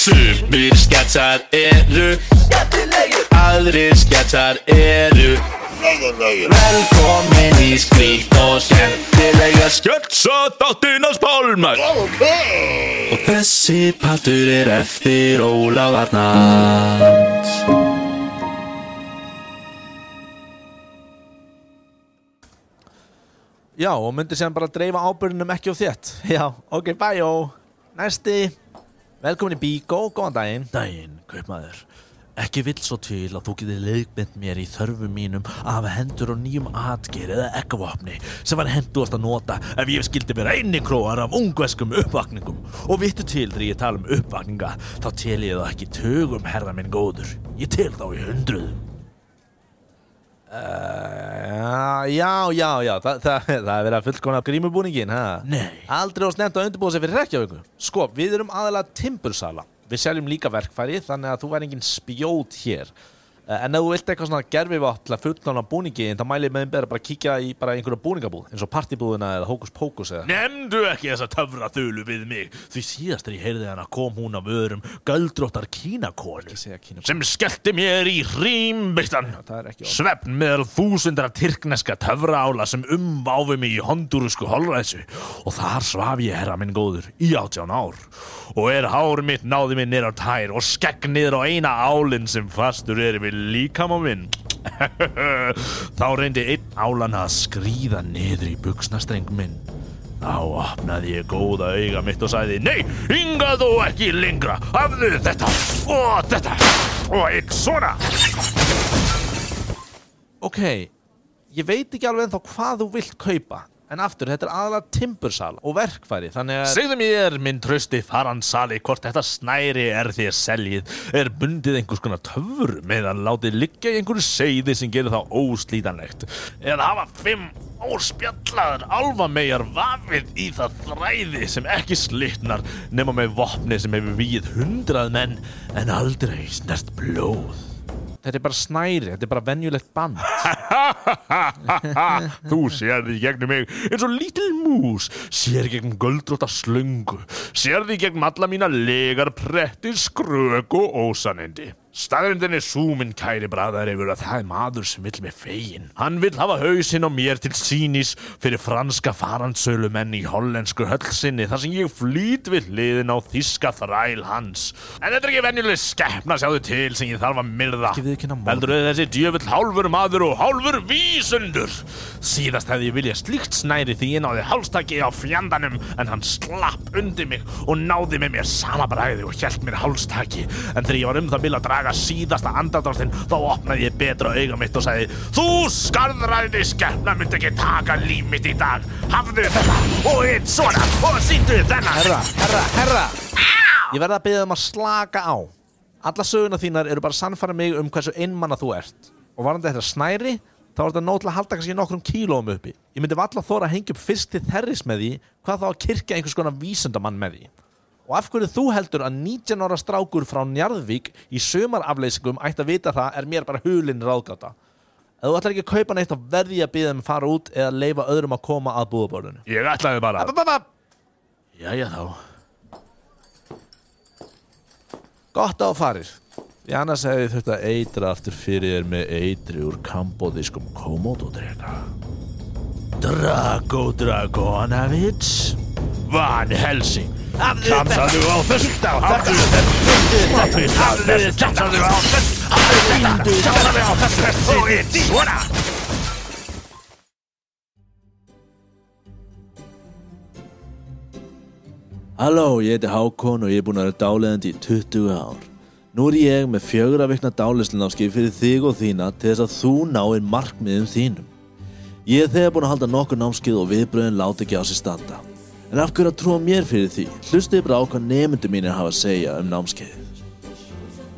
Sumir sketsar eru Skemmtilegir. Aðrir sketsar eru Velkomin í skrýtt og skemmtilega sketsa þáttinans Pálmar. Ok. Og þessi partur er eftir Ólaf Arnalds Já, og myndi sem bara dreifa ábyrðunum ekki og þétt. Já, ok, bye, ó Næsti Velkomin í Bíkó, góðan daginn. Daginn, kaupmaður. Ekki vill svo til að þú getur leiðbind mér í þörfum mínum af hendur og nýjum atger eða ekkavopni sem var henduast að nota ef ég skildi mér einni króar af ungveskum uppvakningum. Og vittu til þegar ég tala um uppvakninga þá tel ég það ekki tögum herra minn góður. Ég tel þá í hundruðum. Uh, já, já, já, Þa, það, það er verið að fullkona grímubúningin, ha? Nei. Aldrei á snemt að undirbúða sig fyrir rekjavíku. Sko, við erum aðalega timbursala. Við seljum líka verkfæri, þannig að þú væri engin spjót hér. Uh, en ef þú vilt eitthvað svona gerfivott til að fullkona búningi, þá mæli ég með þeim betra bara að kíkja í bara einhverju búningabúð, eins og partibúðina eða hókus pókus eða. Nemndu ekki þessa töfra þulu við mig Því síðast þegar ég heyrði hana kom hún af öðrum Göldróttar kínakonu. Sem skellti mér í rýmbyrtan Það er Svefn meðal þúsundra tyrkneska töfraála sem umváfi mig í hondúrusku holræsu og þar svaf ég herra minn góður í átján ár og er hár mitt náði niður á minn. Þá reyndi einn álan að skríða niður í buksnastreng minn. Þá opnaði ég góða auga mitt og sagði Nei, hingað og ekki lengra. Hafðu þetta og þetta og einn svona. Ok, ég veit ekki alveg ennþá hvað þú vilt kaupa En aftur, þetta er aðalega timbursala og verkfæri Þannig að Segðu mér, minn trösti faransali, hvort þetta snæri er þér seljið, er bundið einhvers konar töfur meðan látið liggja í einhverju seiði sem gerir það óslítanlegt. Eða hafa fimm óspjallaður alfamegar vafið í það þræði sem ekki slitnar nema með vopni sem hefur víð hundrað menn en aldrei snert blóð. Þetta er bara snæri, þetta er bara venjulegt band. Þú sérði gegnum mig eins og lítil mús sér gegnum göldróta slöngu sérði gegnum alla mína legar pretti, skrök og ósanindi Staðrindin er súminn kæri bræðar yfir að það er maður sem vill með fegin. Hann vill hafa hausinn á mér til sínis fyrir franska farandsölumenn í hollensku höllsinni þar sem ég flýt við hliðin á þíska þræl hans. En þetta er ekki venjuleg skeppna sjáðu til sem ég þarf að myrða. Heldur þau þessi djöfull hálfur maður og hálfur vísundur? Síðast hefði ég viljað slíkt snæri því ég náði hálstaki á fjandanum en hann slapp undir mig og náði með mér sama bræði og hjælt mér hálstaki. En þegar ég var um það draga síðasta andadráttinn þá opnaði ég betra auga mitt og sagði Þú skarðræði skeppna myndi ekki taka líf mitt í dag. Hafðu þetta og einn svona og síndu þennan. Herra, herra, herra. Ég verða að byggja um að slaka á. Alla söguna þínar eru bara að sannfæra mig um hversu einmanna þú ert. Og varandi þetta snæri þá er þetta nóg til að halda kannski nokkrum kílóum uppi. Ég myndi valla þóra að hengja upp fyrst til þerris með því Hvað þá að kirkja einhvers konar vísundamann með því Og af hverju þú heldur að 19 ára strákur frá Njarðvík í sömarafleysingum ætti að vita það er mér bara hulinn ráðgáta? Ef þú ætlar ekki að kaupa neitt þá verði ég að byggja þeim að fara út eða leifa öðrum að koma að búðabórinu Ég ætlaði bara Jæja þá. Gott á farir. Því annars hefði þurft að eitra aftur fyrir þér með eitri úr kambóðiskum Komodo-drega Drago Dragonovich Van Helsing Klamsaðu á Hafðu þetta Hafðu þetta Klamsaðu á þetta Klamsaðu á þetta Og einn svona Halló, ég heiti Hákon og ég er búinn að vera dáleðandi í 20 ár. Nú er ég með fjögra vikna dáleyslunámskið fyrir þig og þína til þess að þú náir markmiðum þínum. Ég er þegar búinn að halda nokkur námskið og viðbröðin láti ekki á sig standa. En af hverju að trúa mér fyrir því? Hlustið bara á hvað nefndu mínir hafa að segja um námskeiðið.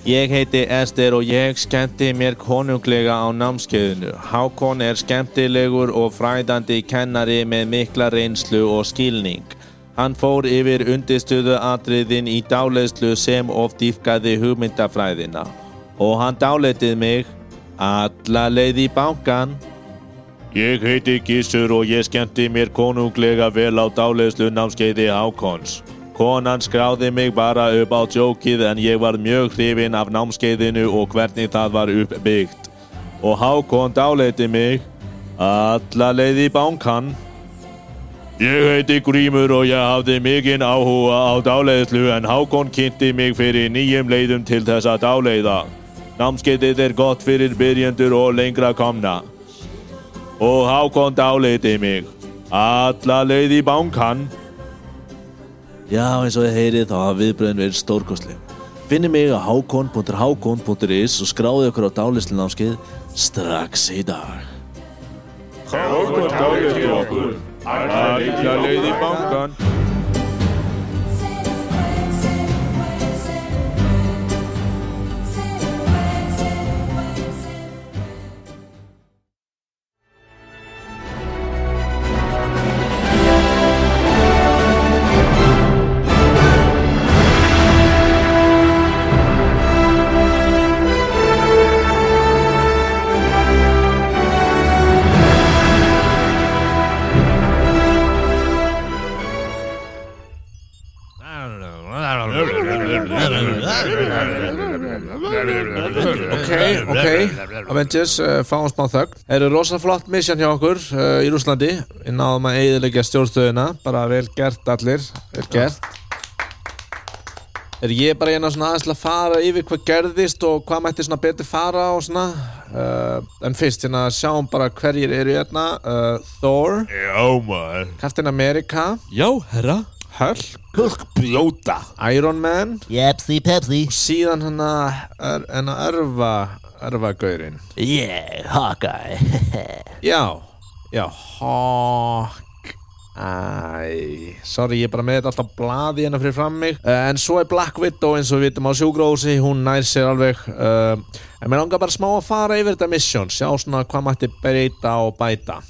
Ég heiti Ester og ég skemmti mér konunglega á námskeiðinu. Hákon er skemmtilegur og fræðandi kennari með mikla reynslu og skilning. Hann fór yfir undirstöðu atriðin í dáleiðslu sem of dýfkaði hugmyndafræðina. Og hann dáleitið mig alla leið í bankan. Ég heiti Gissur og ég skemmti mér konunglega vel á dáleiðslu námskeiði Hákons. Konan skráði mig bara upp á djókið en ég var mjög hrifinn af námskeiðinu og hvernig það var uppbyggt. Og Hákon dáleiti mig alla leið í bankan. Ég heiti Grímur og ég hafði mikinn áhuga á dáleiðslu en Hákon kynnti mig fyrir nýjum leiðum til þess að dáleiða. Námskeiðið er gott fyrir byrjendur og lengra komna. Og Hákon dáleiti mig alla leið í bankan. Já, eins og þið heyrið þá hafa viðbröðin verið stórkostleg. Finnið mig á hákon.hákon.is og skráðu ykkur á dálislinámskeið strax í dag. Hákon dálisti okkur. Alla leið í bankan. Ok, ok, Avengers, uh, fáum smá þögn. Eru rosa flott mission hjá okkur uh, í Rúslandi Við náðum að eiginlega stjórnstöðuna Bara vel gert allir. Vel gert. Er ég bara eina svona aðeins til að fara yfir hvað gerðist og hvað mætti svona betur fara og svona? Uh, En fyrst hérna sjáum bara hverjir eru hérna. Uh, Thor, Já maður. Captain America, Já, herra. Hulk, Hulk bljóta Iron Man. Jepsi Pepsi. Síðan hann að er, örfa, örfagaurinn Yeah, Hawkeye. Já, já, Hawkeye. Sorry, ég er bara með þetta alltaf blaði hérna fyrir fram mig. Uh, En svo er Black Widow eins og við vitum á sjúgrósi Hún nær sér alveg uh, En mér langar bara smá að fara yfir þetta mission Sjá svona hvað mætti breyta og bæta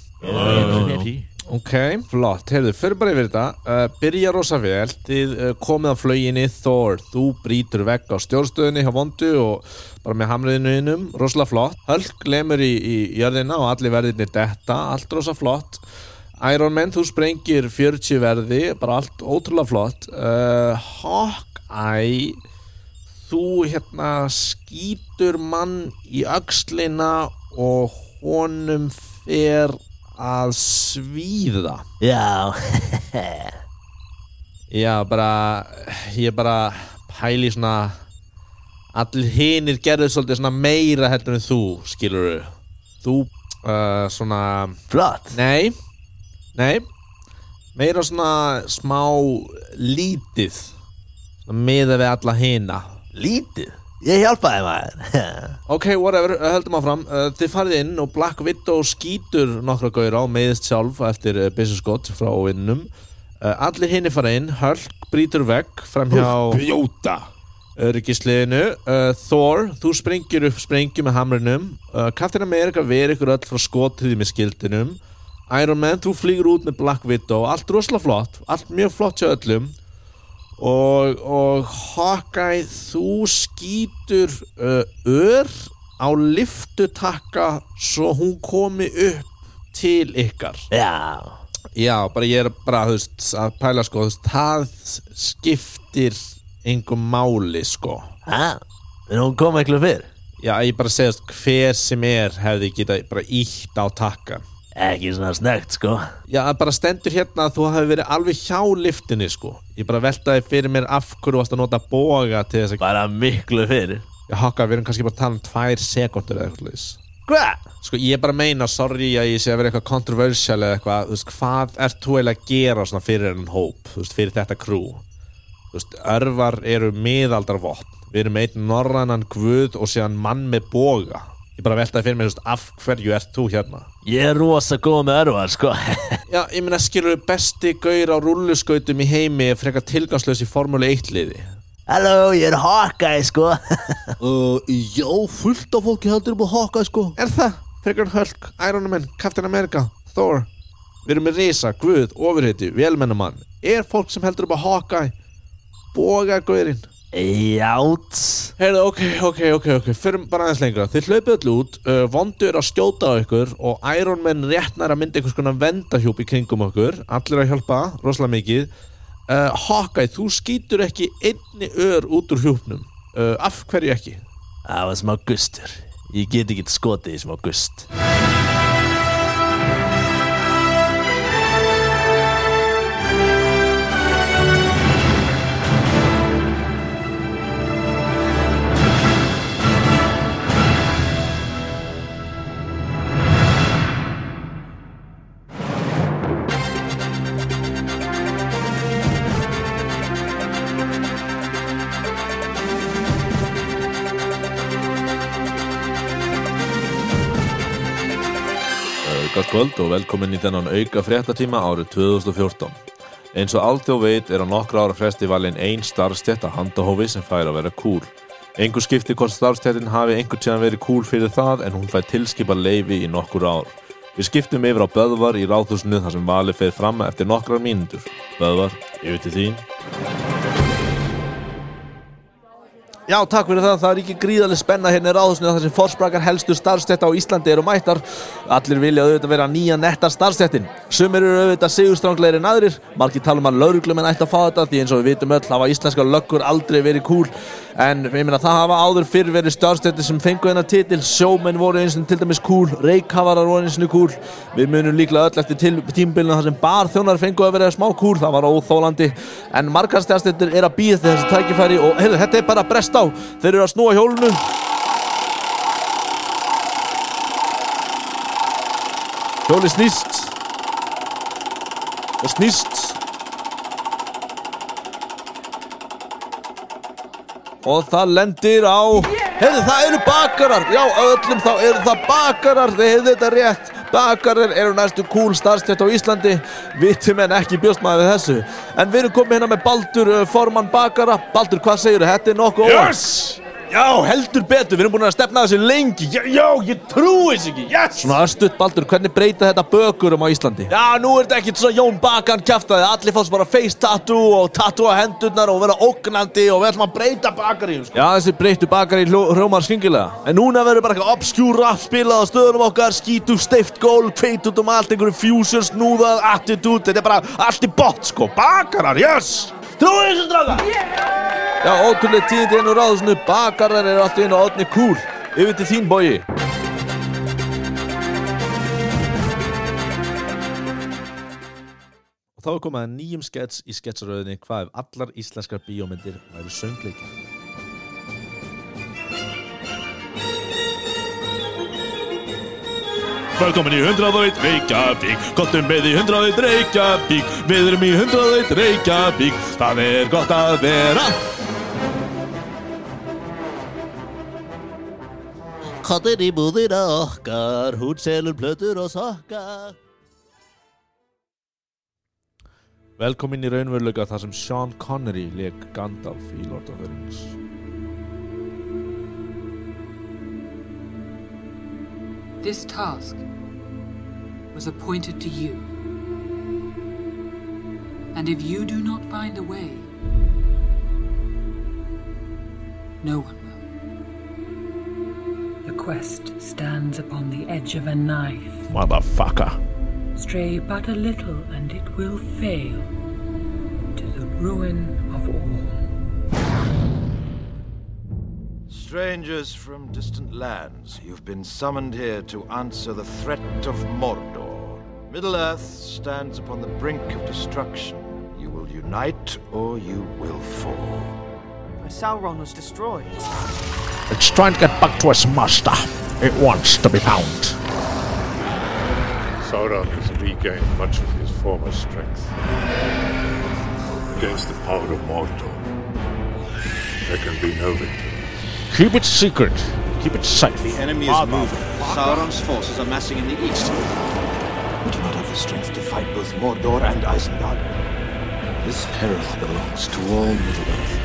Ok, flott, heyrðu, fyrir bara yfir þetta. Uh, Byrja rosa vel. Þið uh, komið á flauginni Thor. Þú brýtur vegg á stjórnstöðinni hjá vondu Og bara með hamriðinu innum Rosalega flott. Hulk lemur í, í jörðina Og allir verðinni detta. Allt rosa flott. Iron Man, þú sprengir 40 verði. Bara allt ótrúlega flott. Uh, Hawkeye Þú hérna skýtur mann í öxlina Og honum fer að svíða. Já. Já, bara Ég bara pæli svona Allir hinir gerðu svolítið svona meira heldur en þú Skilur Þú uh, svona Flott. Nei Nei. Meira svona smá lítið. Svona miða við alla hina. Lítið Ég hjálpaði maður. Ok, whatever, uh, höldum áfram. Uh, Þið farið inn og Black Widow skýtur nokkra gauðra á meðist sjálf eftir uh, Business Scott frá vinnum. Uh, Allir hinni fara inn, Hulk brýtur vegg fram hjá Bljóta öryggisliðinu. Uh, Thor, þú sprengir upp sprengju með hamrinum. Uh, Captain America ver ykkur öll frá skotriði með skildinum. Iron Man, þú flýgur út með Black Widow. Allt rosalega flott, allt mjög flott hjá öllum og, og Hawkeye, þú skýtur uh, ör á liftutakka svo hún komi upp til ykkar Já Já, bara ég er bara, þú veist, að pæla sko, þú veist, það skiptir engum máli, sko. Ha? En hún kom ekki fyrr Já, ég bara segast, hver sem er hefði geta bara ítt á takkan. Ekki svona snögt sko Já, bara stendur hérna að þú hafi verið alveg hjá liftinni, sko. Ég bara veltaði fyrir mér af hverju varst að nota boga til þess að... Bara miklu fyrr Já, hokka, við erum kannski bara að tala um tvær sekundur eða eitthvað leys. Hva? Sko, ég bara meina, sorry að ég sé að vera eitthvað controversial eða eitthvað, þú veist, hvað ert þú eiginlega að gera svona fyrir enn hóp, þú veist, fyrir þetta crew? Þú veist, örvar eru miðaldarvopn, við erum einn norrannan guð og síðan mann með boga. Ég bara veltaði fyrir veist, af hverju ert þú hérna? Ég er rosa góð með örvar sko Já, ég meina, skilur besti gaur á rulluskautum í heimi er frekar tilgangslös í Formule 1 liði. Halló, ég er Hawkeye sko Uh, já, fullt af fólki heldur upp á Hawkeye sko Er það? Frekar Hulk, Iron Man, Captain America, Thor Við erum með Risa, Guð, Ofurhiti, Vélmennumann Er fólk sem heldur upp á Hawkeye Boga Guðurinn Játs Heyrðu, ok, ok, ok, ok Förum bara aðeins lengra Þið hlaupið öll út, uh, vondur að skjóta á ykkur Og Iron Man réttnar að mynda einhvers konar vendahjúp í kringum okkur Allir að hjálpa, rosalega mikið uh, Hawkeye, þú skýtur ekki einni ör út úr hjúpnum uh, Af hverju ekki? Það var smá gustur. Ég get ekki skotið í smá gust. Kvöld og velkomin í þennan auka fréttatíma árið 2014. Eins og allt þjó veit er á nokkra ára fresti valin ein starfstjætt að handahófi sem fær að vera cool. Engur skipti hvort starfstjættin hafi einhvern tíðan verið cool fyrir það en hún fær tilskipa leifi í nokkur ár. Við skiptum yfir á Böðvar í ráðhúsinu þar sem valið fer fram eftir nokkrar mínútur. Böðvar, yfir til þín. Já, takk fyrir það, það er ekki gríðarlega spenna hérna í ráðhúsinu. Þar sem forsprakar helstu starfstætta á Íslandi eru mættar. Allir vilja auðvitað vera nýja netta starfstættin Sumir eru auðvitað sigurstránglegir en aðrir. Margir tala um að lauruglumenn ætti að fá þetta því eins og við vitum öll hafa íslenska löggur aldrei verið cool En ég meina það hafa áður fyrr verið starfstætti sem fengu hennar titil. Sjómenn voru eins og til dæmis cool, reikhafarar voru eins og cool Við munum líklega öll eftir tímbilinu þar sem bar þjónar fengu að vera smá cool Það var óþólandi En margar starfstættir er að býða þessi tækifæri og heyrðu, þetta er bara bresta á Þeir eru að snúa hjólunu Hjóli snýst. Og snýst. Og það lendir á Heyrðu það eru bakarar. Já öllum þá eru það bakarar. Þið hefðu þetta rétt. Bakarar eru næstu cool starfstætt á Íslandi. Vitum en ekki bjóst maður þessu En við erum komið hérna með Baldur uh, Formann bakara Baldur hvað segir Þetta er nokkuð. Yes! Já, heldur betur, við erum búin að stefna þessu lengi. Já, já ég trúi þess ekki, yes! Svona östutt Baldur, hvernig breyta þetta bökurum á Íslandi? Já, nú er þetta ekkert svona Jón Bakan kjaftaði. Allir fást bara face tattoo og tattoo á hendurnar og vera ógnandi og við ætlum að breyta bakari sko. Já, þessi breyttu bakari hljómar skingilega En núna verður bara eitthvað obscure rap spilað á stöðunum okkar Skítu, steift gól, kveit út um allt Einhverju fusion, snúðað, attitude. Þetta er bara allt í bot, sko. Bakarar, yes Trúið þessu stráka Já, ótrúlega tíðindi ennur ráðusinu Bakarar eru alltaf inn á átni kúl. Yfir til þín bogi. Og þá er komið að nýjum skets í sketsaröðinni Hvað ef allar íslenskar bíómyndir væru söngleikir Velkomin í 101 Reykjavík. Kottum með í 101 Reykjavík. Við erum í 101 Reykjavík. Það er gott að vera. Kottir í búðina okkar, hún selur plötur og sokkar. Velkomin í raunveruleika þar sem Sean Connery leik Gandalf í Lord of the Rings This task was appointed to you. And if you do not find a way, no one will. The quest stands upon the edge of a knife. Motherfucker Stray but a little and it will fail to the ruin Strangers from distant lands, you've been summoned here to answer the threat of Mordor. Middle-earth stands upon the brink of destruction. You will unite or you will fall. Sauron was destroyed. It's trying to get back to its master It wants to be found Sauron has regained much of his former strength. Against the power of Mordor, there can be no victory. Keep it secret Keep it safe The enemy is moving. Sauron's forces are massing in the east. We do not have the strength to fight both Mordor and Isengard. This peril belongs to all Middle-earth.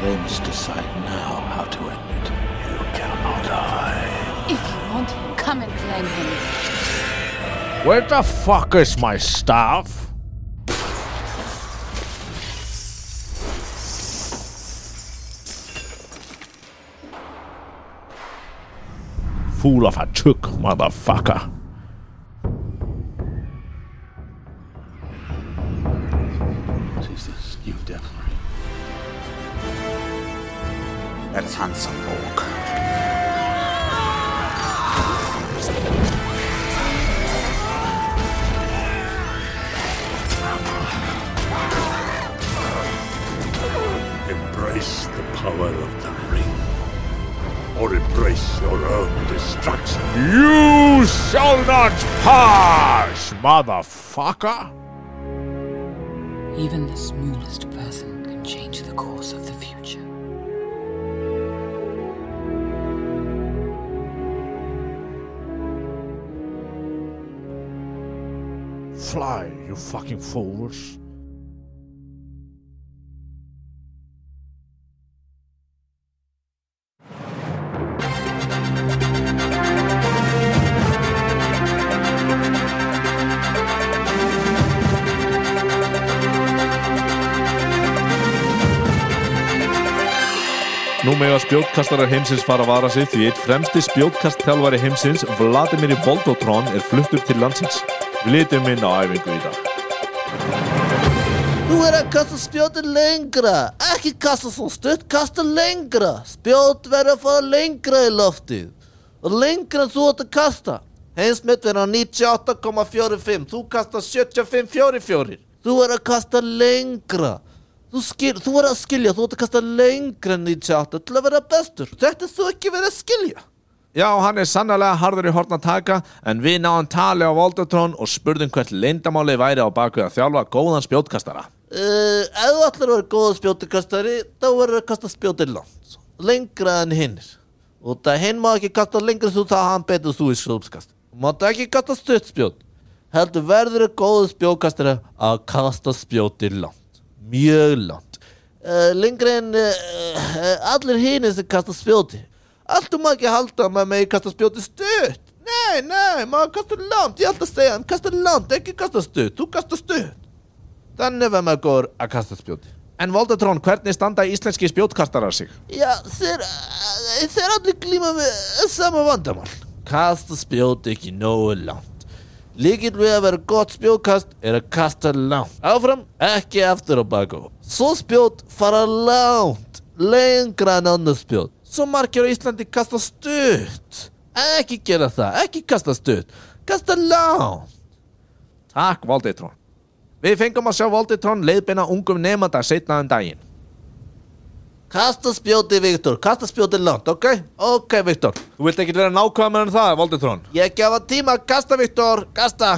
They must decide now how to end it. You cannot die. If you want him, come and claim him. Where the fuck is my staff? Fool of a took, motherfucker. Motherfucker! Even the smallest person can change the course of the future. Fly, you fucking fools. Mega spjótkastarar heimsins fara að vara sig því eitt fremsti spjótkastþjálfari heimsins, Vladimir Voldotron, er fluttur til landsins. Við litum inn á æfingu í dag. Þú er að kasta spjótið lengra Ekki kasta svo stutt, kasta lengra. Spjót verður að fara lengra í loftið. Og lengra en þú átt að kasta. Heimsmitt verður á 98,45 Þú kasta 75,44 Þú er að kasta lengra Þú, skil, þú er að skilja, þú átt að kasta lengra en 98 til að vera bestur. Þetta þú ekki verið að skilja. Já, hann er sannlega harður í horn að taka, en við náðum tali á Voldotron og spurðum hvert leyndamáli væri á bakvið að þjálfa góðan spjótkastara. Uh, ef þú ætlar að vera góða spjótikastari þá verður að kasta spjótið langt lengra en hinnir. Og það hinn má ekki kasta lengra þú það hann betur þú í skrópskast mátt ekki kasta stutt spjót. Heldur verður að góða spjótkastari að kasta spjótið langt mjög langt uh, lengra en uh, allir hinnir sem kasta spjóti allt um ekki halda að maður megi kasta spjótið stutt nei, nei, maður kasta langt ég ætla að segja, kasta langt, ekki kasta stutt þú kasta stutt Þannig verður maður góður að kasta spjóti. En Voldotron, hvernig standa íslenski spjótkastarar sig? Já, þeir, eh, þeir allir glíma með sama vandamál. Kasta spjóti ekki nógu langt. Líkil við að vera gott spjótkast er að kasta langt. Áfram, ekki aftur á baka. Svo spjót fara langt, lengra en annar spjót. Svo margir á Íslandi kasta stutt. Ekki gera það, ekki kasta stutt. Kasta langt. Takk, Voldotron. Við fengum að sjá Voldotron leiðbeina ungum nefnda setna um daginn. Kasta spjóti, Viktor. Kasta spjóti langt, ok? Ok, Viktor. Þú vilt ekki vera nákvæmur en það, Voldotron? Ég gefa tíma. Kasta, Viktor. Kasta.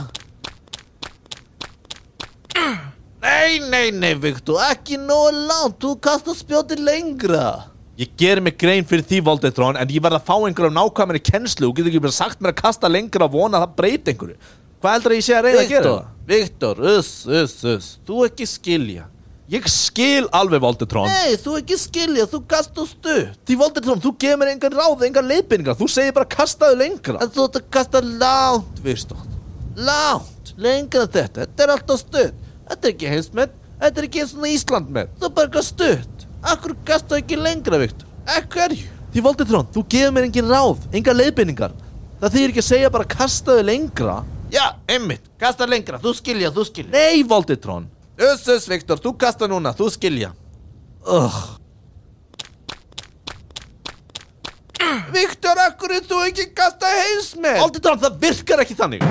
Nei, nei, nei, Viktor. Ekki nógu langt. Þú kasta spjóti lengra. Ég ger mig grein fyrir því, Voldotron, en ég verð að fá einhverjum nákvæmur í kennslu. Þú getur ekki bara sagt mér að kasta lengra og vona að það breyti einhverju. Hvað heldur að ég sé að reyna að gera? Viktor, uss, uss, uss. Þú ekki skilja. Ég skil alveg, Voldotron. Nei, þú ekki skilja. Þú kasta stutt. Því, Voldotron, þú gefur mér engan ráð, engan leiðbynningar. Þú segir bara kastaðu lengra. En þú ætti að kasta langt, Viktor. Langt. Lengra en þetta. Þetta er alltaf stutt. Þetta er ekki heimsmenn. Þetta er ekki eins og Ísland með. Þú bara kasta stutt. Akkur kasta ekki lengra, Viktor. Ekkerju. Því, Voldotron, þú gefur mér engin ráð, engan leiðbynningar. Það þýr ekki að segja bara kastaðu lengra. Já, einmitt, kasta lengra, þú skilja, þú skilja Nei, Voldotron Uss, uss, Viktor, þú kasta núna, þú skilja Ugh. Viktor, akkur er þú ekki kasta heimsmenn? Voldotron, það virkar ekki þannig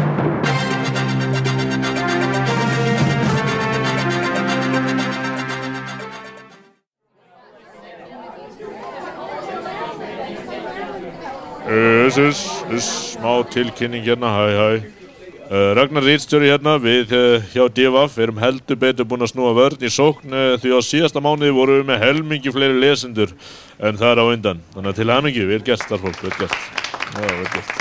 Þess, þess, þess, smá tilkynning hérna, hæ, hæ. Uh, Ragnar Rítstjóri hérna, við uh, hjá DFF erum heldur betur búin að snúa vörn í sókn uh, því á síðasta mánuði vorum við með helmingi fleiri lesendur en það er á undan. Þannig að til hamingi, vel gert starfólk, vel gert. Já, vel gert.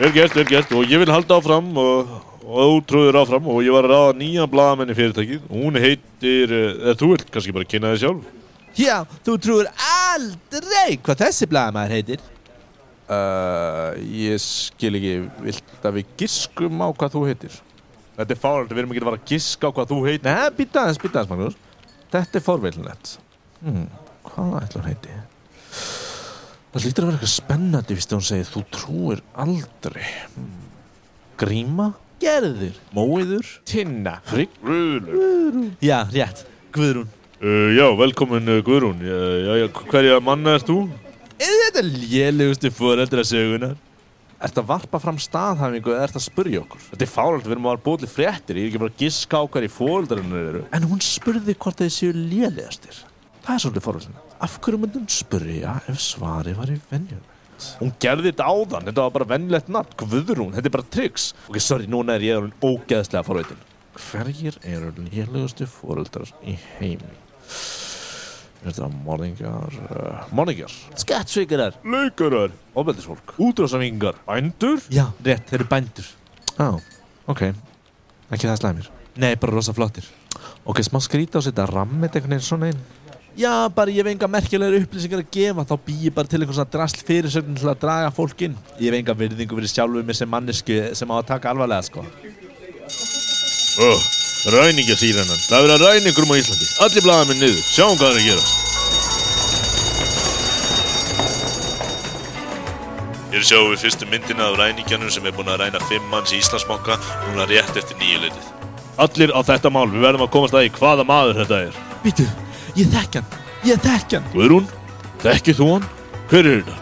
Vel gert, vel gert og ég vil halda áfram og, og trúður áfram og ég var að ráða nýja bladamenn í fyrirtækið. Hún heitir, eða þú vilt kannski bara kynna þið sjálf. Já, þú trúir aldrei hvað þessi blagamæður heitir. Uh, ég skil ekki, vilt að við giskum á hvað þú heitir? Þetta er fáralt, við erum ekki að fara að giska á hvað þú heitir. Nei, býta aðeins, býta aðeins, Magnús. Þetta er forveilnett. Hmm, hvað ætla hún heiti? Það lítur að vera eitthvað spennandi fyrst að hún segir þú trúir aldrei. Hmm. Gríma? Gerður. Móiður? Tinna. Frigg? Guðlur. Já, rétt. Guðrún. Uh, já, velkomin uh, Guðrún. Já, já, hverja manna ert þú? Er þetta lélegustu foreldra sögunar? Ertu að varpa fram staðhæfingu eða ertu að spurja okkur? Þetta er fáralt, við erum að búið til fréttir, ég er ekki bara að giska á hverju fóreldrarnir eru. En hún spurði hvort þeir séu lélegastir. Það er svolítið forvöldin. Af hverju myndi hún spurja ef svari var í venjulegt? Hún gerði þetta áðan, þetta var bara vennilegt nafn, Guðrún, þetta er bara triks. Ok, sorry, núna er ég orðinn ógeðslega forveitin. Hverjir eru lélegustu fóreldrar í heimi? Er þetta morðingjar? Uh, morðingjar? Skattsvíkarar, Leikarar, Óbeldisfólk? útrásamingar, bændur. já, rétt, þeir eru bændur. Já, ok. Ekki það slæmir. Nei, bara rosa flottir. Ok, smá skrýta og setja rammit einhvern veginn svona inn. Já, bara ég hef enga merkilegar upplýsingar að gefa, þá bý ég bara til einhvern svona drasl fyrirsögn til að draga fólk inn. Ég hef enga virðingu fyrir sjálfuð mér sem mannesku sem á að taka alvarlega, sko. Oh, ræningasýranan. Það er að ræna ykkur um á Íslandi. Allir blaða minn niður. Sjáum hvað það er að gerast. Hér sjáum við fyrstu myndina af ræningjanum sem er búin að ræna fimm manns í Íslandsbanka núna rétt eftir nýjuleitið. Allir á þetta mál. Við verðum að komast að í hvaða maður þetta er. Býtu, ég þekk hann, ég þekk hann. Guðrún, þekkið þú hann? Hver er þetta?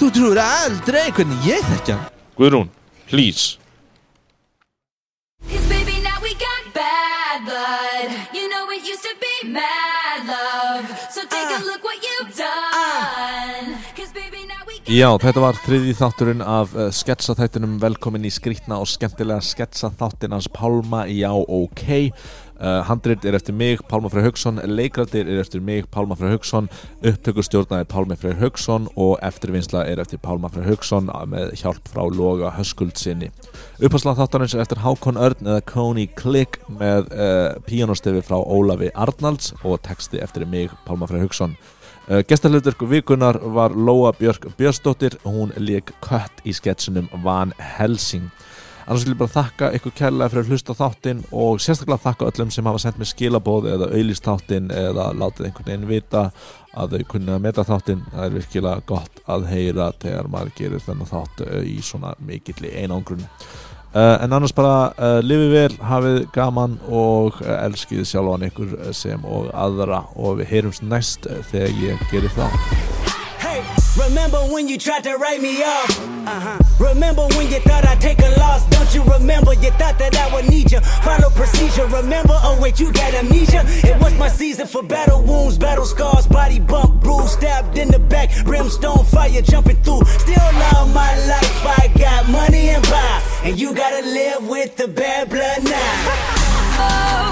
Þú trúir aldrei hvernig ég þekk hann. Guðrún, please. Blood. You know it used to be mad love. So take a look what you've done. Cause baby, now we got Já, þetta var þriði þátturinn af uh, sketsaþættinum velkomin í skrítna og skemmtilega sketsaþáttin hans Pálma Já, ok Handrit er eftir mig, Pálma Freyr Haugsson Leikrættir er eftir mig, Pálma Freyr Haugsson Upptökustjórna er Pálma Freyr Haugsson og eftirvinnsla er eftir Pálma Freyr Haugsson með hjálp frá Loga Höskuldsinni Uppháslag þáttarins er eftir Hákon Örn eða Coney Click með uh, píanostefi frá Ólafi Arnalds og texti eftir mig, Pálma Freyr Haugsson Uh, Gestarluturku vikunar var Lóa Björk Björnsdóttir. Hún leik kött í sketsinum Van Helsing annars vil ég bara þakka ykkur kærlega fyrir að hlusta þáttinn og sérstaklega þakka öllum sem hafa sendt mér skilabóð eða auðlýst þáttinn eða látið einhvern veginn vita að þau kunni að meta þáttinn. Það er virkilega gott að heyra þegar maður gerir þennan þátt uh, í svona mikilli einangrun. Uh, en annars bara uh, lifið vel, hafið gaman og uh, elskið sjálfan ykkur sem og aðra. Og við heyrumst næst þegar ég gerir það remember when you tried to write me off? Uh-huh. Remember when you thought I'd take a loss? Don't you remember? You thought that I would need you. Follow procedure. Remember? Oh wait, you got amnesia. It was my season for battle wounds, battle scars, body bump, bruise, stabbed in the back, brimstone fire jumping through. Still love my life. I got money and power, and you gotta live with the bad blood now. Oh,